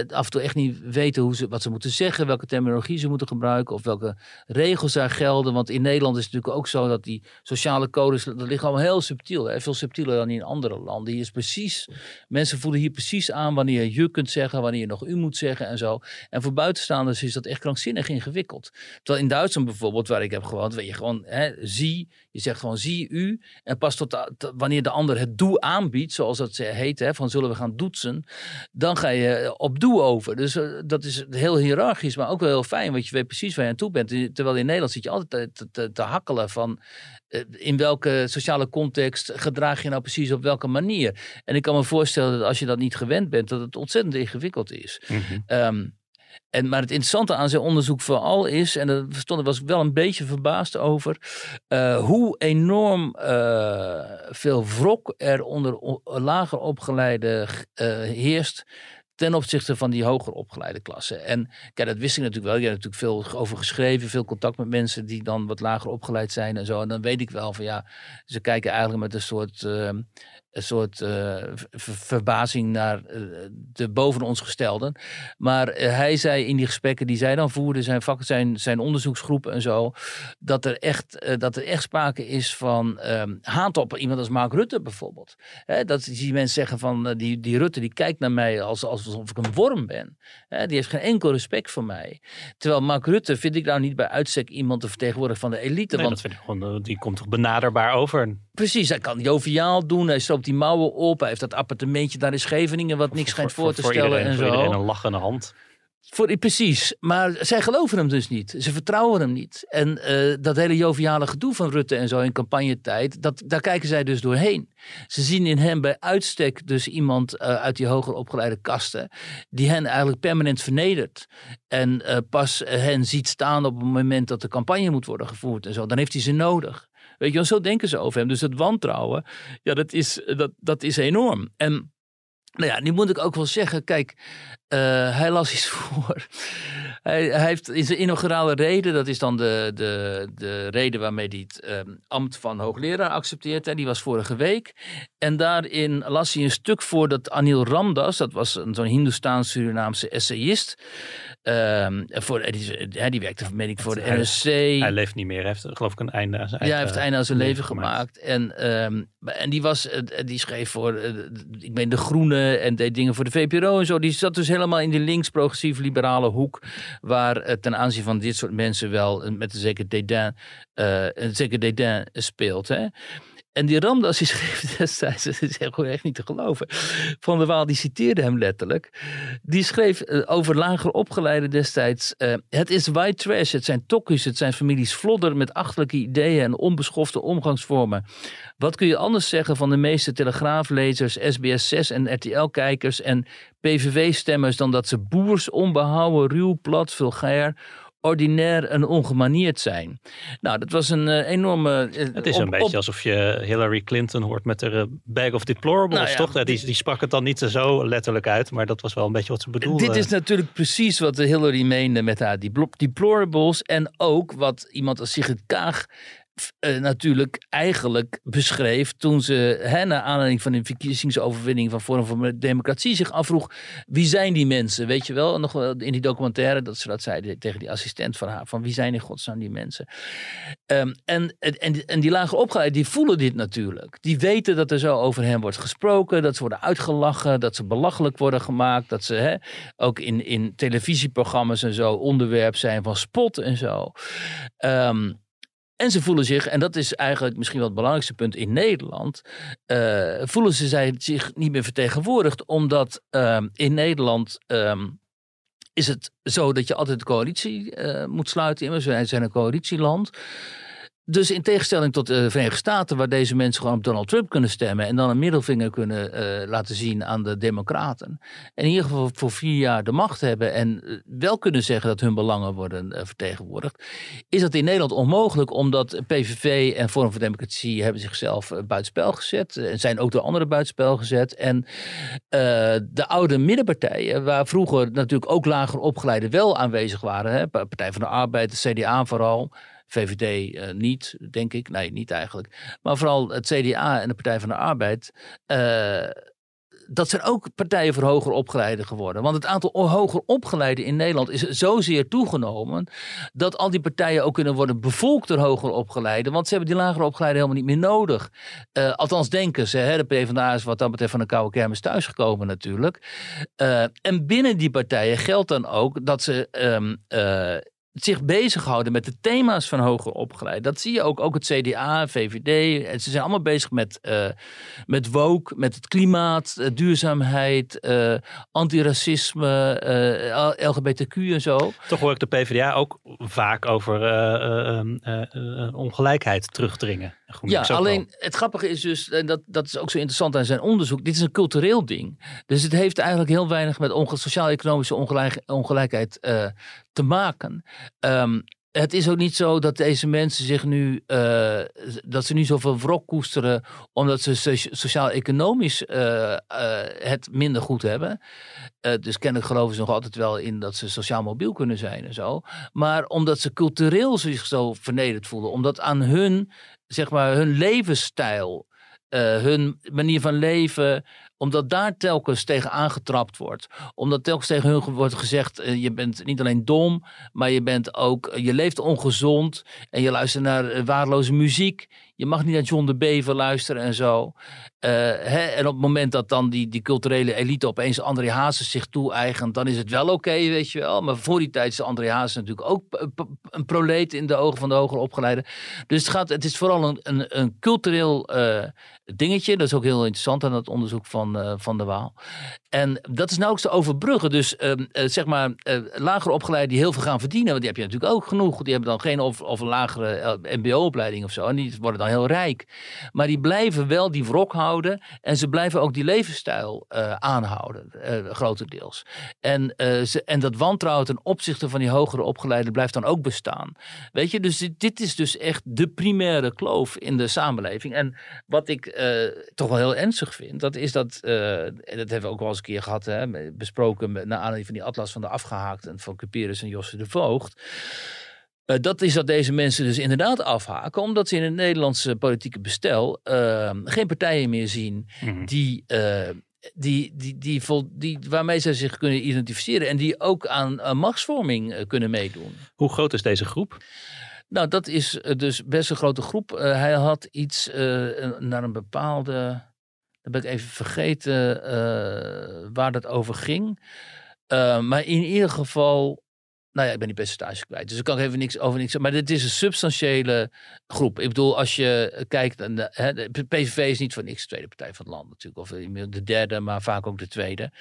af en toe echt niet weten hoe ze, wat ze moeten zeggen. Welke terminologie ze moeten gebruiken. Of welke regels daar gelden. Want in Nederland is natuurlijk ook zo dat die sociale codes. dat liggen allemaal heel subtiel. Hè? Veel subtieler dan in andere landen. Hier is precies. Mensen voelen hier precies aan wanneer je kunt zeggen. Wanneer je nog u moet zeggen en zo. En voor buitenstaanders is dat echt krankzinnig ingewikkeld. Terwijl in Duitsland bijvoorbeeld, waar ik heb gewoond. weet je gewoon hè, zie. Je zegt gewoon zie u. En pas tot wanneer de ander het doe aanbiedt. Zoals dat ze heet. Hè, van zullen we gaan doetsen. Dan ga je op doe over. Dus eh, dat is heel hiërarchisch. Maar ook wel heel fijn. Want je weet precies waar je aan toe bent. Terwijl in Nederland zit je altijd te, te, te hakkelen van eh, in welke sociale context gedraag je nou precies op welke manier. En ik kan me voorstellen dat als je dat niet gewend bent, dat het ontzettend ingewikkeld is. Mhm. Ehm, en, maar het interessante aan zijn onderzoek vooral is, en daar stond, was ik wel een beetje verbaasd over, eh, hoe enorm eh, veel wrok er onder lager opgeleide heerst ten opzichte van die hoger opgeleide klasse. En kijk, dat wist ik natuurlijk wel. Je hebt natuurlijk veel over geschreven, veel contact met mensen die dan wat lager opgeleid zijn en zo. En dan weet ik wel van ja, ze kijken eigenlijk met een soort, eh, een soort eh, ver- verbazing naar eh, de boven ons gestelden. Maar eh, hij zei in die gesprekken die zij dan voerden, zijn, vak, zijn, zijn onderzoeksgroep en zo, dat er echt, dat er echt sprake is van ehm haat op iemand als Mark Rutte bijvoorbeeld. Hè, dat die mensen zeggen van die, die Rutte die kijkt naar mij als, alsof ik een worm ben. Hè, die heeft geen enkel respect voor mij. Terwijl Mark Rutte vind ik nou niet bij uitstek iemand te vertegenwoordigen van de elite. Nee, want dat vind ik gewoon, die komt toch benaderbaar over. Precies, hij kan joviaal doen. Hij stroopt die mouwen op. Hij heeft dat appartementje daar in Scheveningen wat niks schijnt voor, te stellen iedereen, en voor zo. iedereen een lachende hand. Voor, precies, maar zij geloven hem dus niet. Ze vertrouwen hem niet. En eh, dat hele joviale gedoe van Rutte en zo in campagnetijd, dat, daar kijken zij dus doorheen. Ze zien in hem bij uitstek dus iemand eh, uit die hoger opgeleide kasten, die hen eigenlijk permanent vernedert. En eh, pas hen ziet staan op het moment dat de campagne moet worden gevoerd en zo. Dan heeft hij ze nodig. Weet je, wel, zo denken ze over hem. Dus het wantrouwen, ja, dat is, dat, dat is enorm. En nou ja, nu moet ik ook wel zeggen, kijk, Uh, hij las iets voor. hij, hij, heeft in zijn inaugurale reden, dat is dan de, de, de reden waarmee hij het um, ambt van hoogleraar accepteert. Hè, die was vorige week. En daarin las hij een stuk voor dat Anil Ramdas, dat was zo'n Hindoestaans-Surinaamse essayist. Um, voor, die, die werkte meen ik, voor de NSC. Hij leeft niet meer. Hij heeft geloof ik een einde aan zijn Ja, hij heeft een einde aan zijn leven, gemaakt. En, um, en die, was, die schreef voor, ik meen de Groene en deed dingen voor de VPRO en zo. Die zat dus helemaal in die links-progressief-liberale hoek. Waar uh, ten aanzien van dit soort mensen wel met een zeker dédain, een zeker dédain speelt. Hè? En die Ramdas die schreef destijds, dat is echt niet te geloven. Van der Waal die citeerde hem letterlijk. Die schreef uh, over lager opgeleide destijds. Uh, het is white trash, het zijn tokkies, het zijn families vlodder met achterlijke ideeën en onbeschofte omgangsvormen. Wat kun je anders zeggen van de meeste telegraaflezers, SBS 6 en RTL-kijkers en PVV-stemmers dan dat ze boers, onbehouden, ruw, plat, vulgair ordinair en ongemanierd zijn. Nou, dat was een uh, enorme... Uh, het is een op, beetje alsof je Hillary Clinton hoort met haar uh, bag of deplorables, nou ja, toch? Die, die sprak het dan niet zo letterlijk uit, maar dat was wel een beetje wat ze bedoelde. Dit is natuurlijk precies wat Hillary meende met haar deplorables en ook wat iemand als Sigrid Kaag uh, natuurlijk eigenlijk beschreef toen ze, hè, naar aanleiding van de verkiezingsoverwinning van Forum voor Democratie, zich afvroeg wie zijn die mensen, weet je wel, nog wel in die documentaire dat ze dat zei tegen die assistent van haar, van wie zijn in godsnaam die mensen. Um, en, en, en die lager opgeleid, die voelen dit natuurlijk. Die weten dat er zo over hen wordt gesproken, dat ze worden uitgelachen, dat ze belachelijk worden gemaakt, dat ze hè, ook in, in televisieprogramma's en zo onderwerp zijn van spot en zo. Um, en ze voelen zich, en dat is eigenlijk misschien wel het belangrijkste punt in Nederland, uh, voelen ze zich niet meer vertegenwoordigd, omdat uh, in Nederland um, is het zo dat je altijd de coalitie uh, moet sluiten. We zijn een coalitieland. Dus in tegenstelling tot de Verenigde Staten, waar deze mensen gewoon op Donald Trump kunnen stemmen en dan een middelvinger kunnen uh, laten zien aan de Democraten. En in ieder geval voor vier jaar de macht hebben en uh, wel kunnen zeggen dat hun belangen worden vertegenwoordigd, is dat in Nederland onmogelijk, omdat PVV en Forum voor Democratie hebben zichzelf buitenspel gezet en zijn ook door anderen buitenspel gezet. En de oude middenpartijen, waar vroeger natuurlijk ook lager opgeleiden wel aanwezig waren, hè, Partij van de Arbeid, de CDA vooral. VVD uh, niet, denk ik. Nee, niet eigenlijk. Maar vooral het CDA en de Partij van de Arbeid. Uh, dat zijn ook partijen voor hoger opgeleiden geworden. Want het aantal hoger opgeleiden in Nederland is zozeer toegenomen. dat al die partijen ook kunnen worden bevolkt door hoger opgeleiden. Want ze hebben die lager opgeleiden helemaal niet meer nodig. Uh, althans, denken ze. Hè? De PvdA is wat dat betreft van een koude kermis thuisgekomen, natuurlijk. En binnen die partijen geldt dan ook dat ze. Uh, zich bezighouden met de thema's van hoger opgeleid. Dat zie je ook, ook het CDA, VVD. En ze zijn allemaal bezig met, uh, met woke, met het klimaat, uh, duurzaamheid, uh, antiracisme, LGBTQ en zo. Toch hoor ik de PvdA ook vaak over ongelijkheid terugdringen. Ja, alleen het grappige is dus, en dat, dat is ook zo interessant aan zijn onderzoek, dit is een cultureel ding. Dus het heeft eigenlijk heel weinig met sociaal-economische ongelijk, ongelijkheid uh, te maken. Um, het is ook niet zo dat deze mensen zich nu, uh, dat ze nu zoveel wrok koesteren omdat ze sociaal-economisch uh, het minder goed hebben. dus kennelijk geloven ze nog altijd wel in dat ze sociaal mobiel kunnen zijn en zo. Maar omdat ze cultureel zich zo vernederd voelen, omdat aan hun zeg maar, hun levensstijl, uh, hun manier van leven, omdat daar telkens tegen aangetrapt wordt. Omdat telkens tegen hun wordt gezegd: uh, je bent niet alleen dom, maar je bent ook, je leeft ongezond en je luistert naar waardeloze muziek. Je mag niet naar John de Bever luisteren en zo. Uh, hè, en op het moment dat dan die, die culturele elite opeens André Hazes zich toe-eigent, dan is het wel oké, weet je wel. Maar voor die tijd is André Hazes natuurlijk ook een proleet in de ogen van de hoger opgeleide. Dus het, gaat, het is vooral een, een, een cultureel uh, dingetje. Dat is ook heel interessant aan het onderzoek van, uh, van de Waal. En dat is nauwelijks te overbruggen. Dus ehm, zeg maar, lager opgeleiden die heel veel gaan verdienen, want die heb je natuurlijk ook genoeg. Die hebben dan geen of, of een lagere mbo-opleiding of zo. En die worden dan heel rijk. Maar die blijven wel die wrok houden. En ze blijven ook die levensstijl uh, aanhouden, uh, grotendeels. En, uh, ze, en dat wantrouwen ten opzichte van die hogere opgeleiden blijft dan ook bestaan. Weet je, dus dit, is dus echt de primaire kloof in de samenleving. En wat ik toch wel heel ernstig vind, dat is dat en dat hebben we ook wel eens een keer gehad, hè, besproken naar aanleiding van die atlas van de afgehaakten van Cuperus en Josse de Voogd. Uh, dat is dat deze mensen dus inderdaad afhaken, omdat ze in het Nederlandse politieke bestel uh, geen partijen meer zien Mhm. die, uh, die, die, die, vol, die, waarmee ze zich kunnen identificeren en die ook aan, aan machtsvorming kunnen meedoen. Hoe groot is deze groep? Nou, dat is dus best een grote groep. Hij had iets naar een bepaalde. Dan ben ik even vergeten waar dat over ging. maar in ieder geval nou ja, ik ben die percentage kwijt. Dus ik kan even niks over niks Maar dit is een substantiële groep. Ik bedoel, als je kijkt. Naar de, PVV is niet voor niks de tweede partij van het land natuurlijk. Of de derde, maar vaak ook de tweede.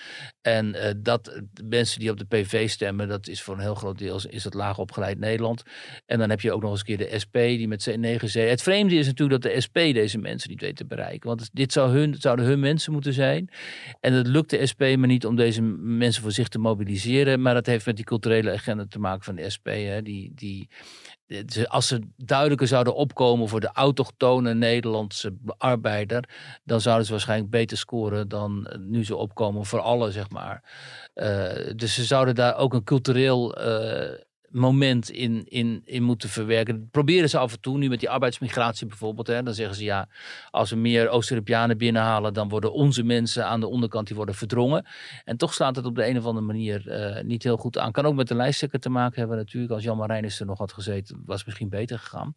En uh, dat mensen die op de PVV stemmen, dat is voor een heel groot deel is dat laag opgeleid Nederland. En dan heb je ook nog eens een keer de SP, die met zijn 9 zetel. Het vreemde is natuurlijk dat de SP deze mensen niet weet te bereiken. Want dit zou hun, zouden hun mensen moeten zijn. En het lukt de SP maar niet om deze mensen voor zich te mobiliseren. Maar dat heeft met die culturele agenda te maken van de SP. Hè, die, die, als ze duidelijker zouden opkomen voor de autochtone Nederlandse arbeider, dan zouden ze waarschijnlijk beter scoren dan nu ze opkomen voor alle, zeg maar. Uh, dus ze zouden daar ook een cultureel uh, moment in, in, in moeten verwerken. Dat proberen ze af en toe, nu met die arbeidsmigratie bijvoorbeeld. Hè, dan zeggen ze ja, als we meer Oost-Europeanen binnenhalen, dan worden onze mensen aan de onderkant die worden verdrongen. En toch slaat het op de een of andere manier uh, niet heel goed aan. Kan ook met de lijsttrekker te maken hebben natuurlijk. Als Jan Marijnissen er nog had gezeten, was het misschien beter gegaan.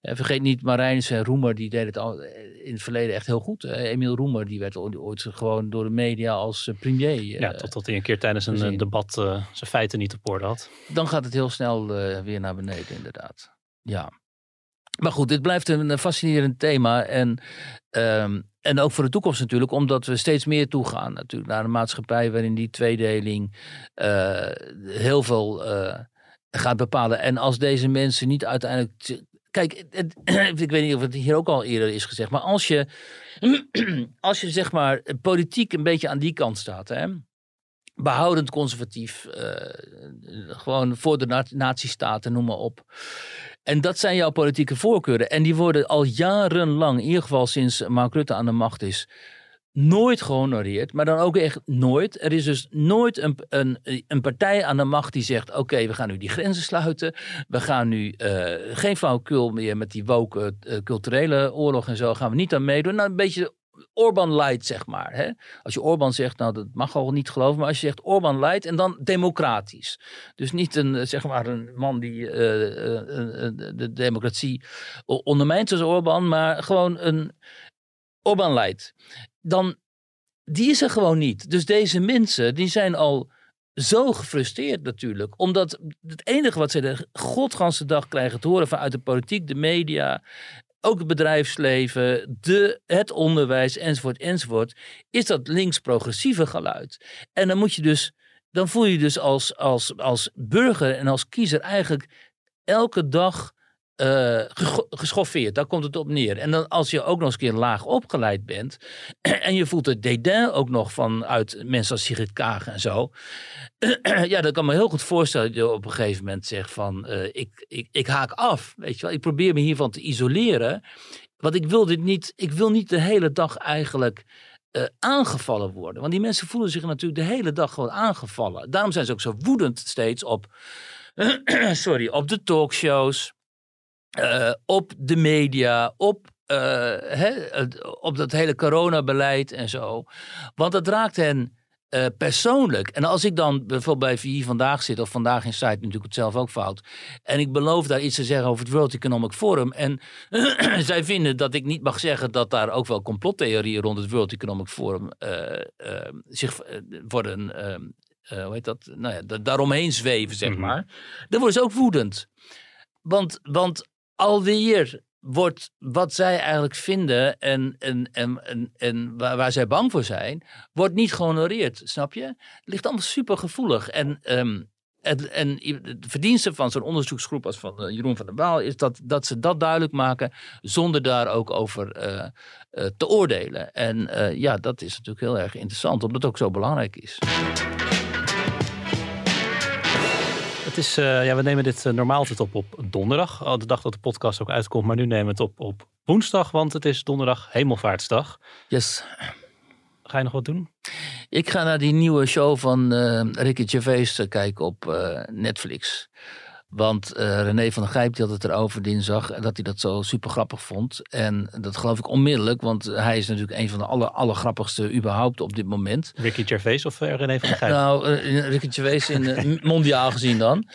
En vergeet niet, Marijnissen en Roemer, die deden het al in het verleden echt heel goed. Emiel Roemer, die werd ooit gewoon door de media als premier. Ja, totdat hij een keer tijdens een gezien. debat uh, zijn feiten niet op orde had. Dan gaat het heel snel uh, weer naar beneden, inderdaad. Ja. Maar goed, dit blijft een fascinerend thema. En, um, en ook voor de toekomst natuurlijk, omdat we steeds meer toegaan natuurlijk naar een maatschappij waarin die tweedeling heel veel gaat bepalen. En als deze mensen niet uiteindelijk Kijk, ik weet niet of het hier ook al eerder is gezegd, maar als je, als je zeg maar politiek een beetje aan die kant staat, hè, behoudend conservatief, uh, gewoon voor de natiestaten, noem maar op. En dat zijn jouw politieke voorkeuren. En die worden al jarenlang, in ieder geval sinds Mark Rutte aan de macht is, nooit gehonoreerd, maar dan ook echt nooit. Er is dus nooit een, een, een partij aan de macht die zegt: Oké, we gaan nu die grenzen sluiten. We gaan nu uh, geen flauwekul meer met die woke uh, culturele oorlog en zo. Gaan we niet aan meedoen. Nou, een beetje Orban light, zeg maar. Hè? Als je Orban zegt, nou dat mag al niet geloven, maar als je zegt Orban light en dan democratisch. Dus niet een, zeg maar, een man die de democratie ondermijnt zoals Orban, maar gewoon een Orban light dan die is er gewoon niet. Dus deze mensen, die zijn al zo gefrustreerd natuurlijk. Omdat het enige wat ze de godganse dag krijgen te horen vanuit de politiek, de media, ook het bedrijfsleven, de, het onderwijs enzovoort enzovoort, is dat links-progressieve geluid. En dan moet je dus, dan voel je dus als, als, als burger en als kiezer eigenlijk elke dag uh, geschoffeerd. Daar komt het op neer. En dan als je ook nog eens een keer laag opgeleid bent. en je voelt het dédain ook nog vanuit mensen als Sigrid Kaag en zo. ja, dan kan me heel goed voorstellen dat je op een gegeven moment zegt van uh, ik, ik, ik haak af. Weet je wel, ik probeer me hiervan te isoleren. Want ik wil dit niet, ik wil niet de hele dag eigenlijk. Uh, aangevallen worden. Want die mensen voelen zich natuurlijk de hele dag gewoon aangevallen. Daarom zijn ze ook zo woedend steeds op, sorry, op de talkshows. Uh, op de media, op, uh, hè, op dat hele coronabeleid en zo. Want dat raakt hen uh, persoonlijk. En als ik dan bijvoorbeeld bij VI vandaag zit, of vandaag in site, natuurlijk het zelf ook fout. En ik beloof daar iets te zeggen over het World Economic Forum. En zij vinden dat ik niet mag zeggen dat daar ook wel complottheorieën rond het World Economic Forum zich worden. hoe heet dat? Nou ja, daaromheen zweven, zeg maar. Mm -hmm. Dan worden ze ook woedend. Want, want alweer wordt wat zij eigenlijk vinden en, en, en, en, waar, waar, zij bang voor zijn, wordt niet gehonoreerd, snap je? Het ligt allemaal super gevoelig. En, um, en, en de verdienste van zo'n onderzoeksgroep als van uh, Jeroen van der Waal is dat, dat ze dat duidelijk maken zonder daar ook over uh, uh, te oordelen. En ja, dat is natuurlijk heel erg interessant, omdat het ook zo belangrijk is. Is, uh, ja, we nemen dit uh, normaal altijd op op donderdag. Al de dag dat de podcast ook uitkomt. Maar nu nemen we het op op woensdag. Want het is donderdag hemelvaartsdag. Yes. Ga je nog wat doen? Ik ga naar die nieuwe show van eh Ricky Gervais eh, kijken op eh, Netflix. Want eh, René van der Gijp die had het erover dinsdag. en Dat hij dat zo super grappig vond. En dat geloof ik onmiddellijk. Want hij is natuurlijk een van de aller, allergrappigste überhaupt op dit moment. Ricky Gervais of eh, René van der Gijp? Nou, uh, Ricky Gervais in uh, mondiaal gezien dan.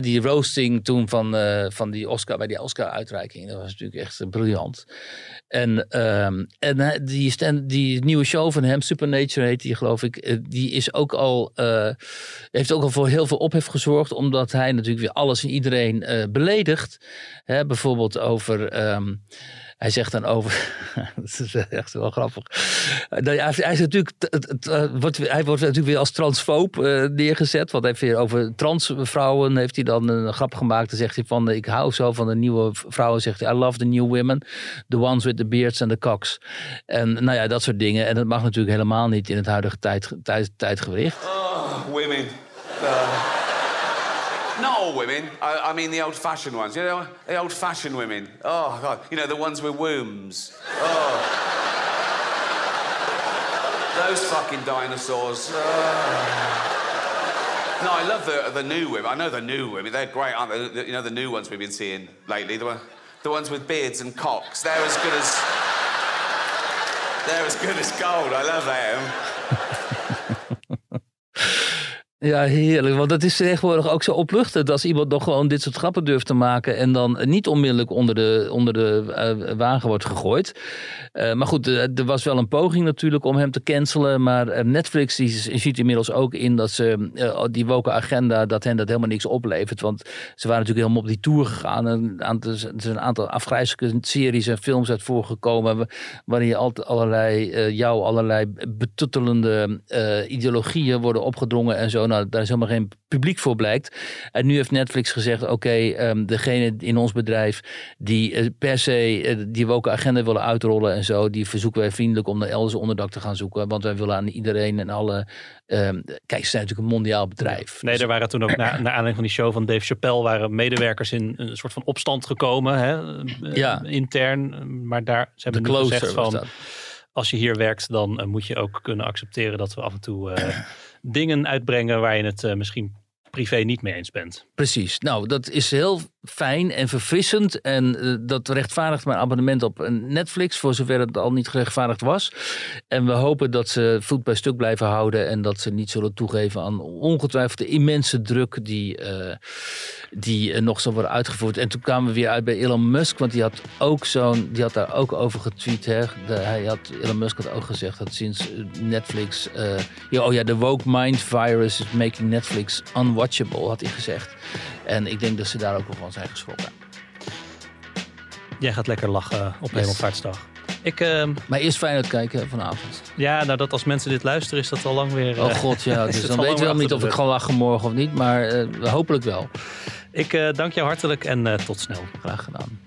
Die roasting toen van, uh, van die Oscar, bij die Oscar-uitreiking. Dat was natuurlijk echt uh, briljant. En, um, en die, stand, die nieuwe show van hem, Supernature heet die geloof ik. Die is ook al, heeft ook al voor heel veel ophef gezorgd. Omdat hij natuurlijk weer alles en iedereen beledigt. Hè, bijvoorbeeld over... Um, hij zegt dan over. dat is echt wel grappig. hij, hij, is natuurlijk, het, wordt, hij wordt natuurlijk weer als transfoob uh, neergezet. Want hij heeft weer over transvrouwen. Heeft hij dan een grap gemaakt. Dan zegt hij van. Ik hou zo van de nieuwe vrouwen. Zegt hij. I love the new women. The ones with the beards and the cocks. En nou ja, dat soort dingen. En dat mag natuurlijk helemaal niet in het huidige tijd, tijd, tijdgewicht. Women. Women. I, I mean the old-fashioned ones. You know, the old-fashioned women. Oh God, you know the ones with wombs. Oh, those fucking dinosaurs. No, I love the the new women. I know the new women. They're great, aren't they? The, you know the new ones we've been seeing lately. The, the ones with beards and cocks. They're as good as. They're as good as gold. I love them. Ja, heerlijk. Want het is tegenwoordig ook zo opluchtend als iemand nog gewoon dit soort grappen durft te maken. En dan niet onmiddellijk onder de, onder de uh, wagen wordt gegooid. Uh, maar goed, uh, er was wel een poging natuurlijk om hem te cancelen. Maar Netflix die ziet inmiddels ook in dat ze die woke agenda, dat hen dat helemaal niks oplevert. Want ze waren natuurlijk helemaal op die tour gegaan. En er zijn een aantal afgrijzelijke series en films uit voorgekomen. Waarin je altijd allerlei, jou allerlei betuttelende ideologieën worden opgedrongen en zo nou, daar is helemaal geen publiek voor blijkt. En nu heeft Netflix gezegd, oké, okay, um, degene in ons bedrijf die uh, per se uh, die woke agenda willen uitrollen en zo, die verzoeken wij vriendelijk om naar elders onderdak te gaan zoeken. Want wij willen aan iedereen en alle... Um, kijk, ze zijn natuurlijk een mondiaal bedrijf. Nee, er waren toen ook, na, naar aanleiding van die show van Dave Chappelle, waren medewerkers in een soort van opstand gekomen, hè, ja. intern. Maar daar, ze hebben nu gezegd van, als je hier werkt, dan uh, moet je ook kunnen accepteren dat we af en toe dingen uitbrengen waar je het uh, misschien privé niet mee eens bent. Precies. Nou, dat is heel fijn en verfrissend. En uh, dat rechtvaardigt mijn abonnement op Netflix, voor zover het al niet gerechtvaardigd was. En we hopen dat ze voet bij stuk blijven houden en dat ze niet zullen toegeven aan ongetwijfeld de immense druk die, uh, die uh, nog zal worden uitgevoerd. En toen kwamen we weer uit bij Elon Musk, want die had ook zo'n, die had daar ook over getweet. Hè. Hij had, Elon Musk had ook gezegd dat sinds Netflix, oh ja, de woke mind virus is making Netflix unwatchable, had hij gezegd. En ik denk dat ze daar ook wel van zijn geschrokken. Jij gaat lekker lachen op yes. Hemelvaartsdag. Ik, uh, maar eerst Feyenoord kijken vanavond. Ja, nou dat als mensen dit luisteren is dat al lang weer... Uh, oh god, ja. Dus dan weten we wel niet of ik gewoon lachen morgen of niet. Maar uh, hopelijk wel. Ik uh, dank jou hartelijk en tot snel. Graag gedaan.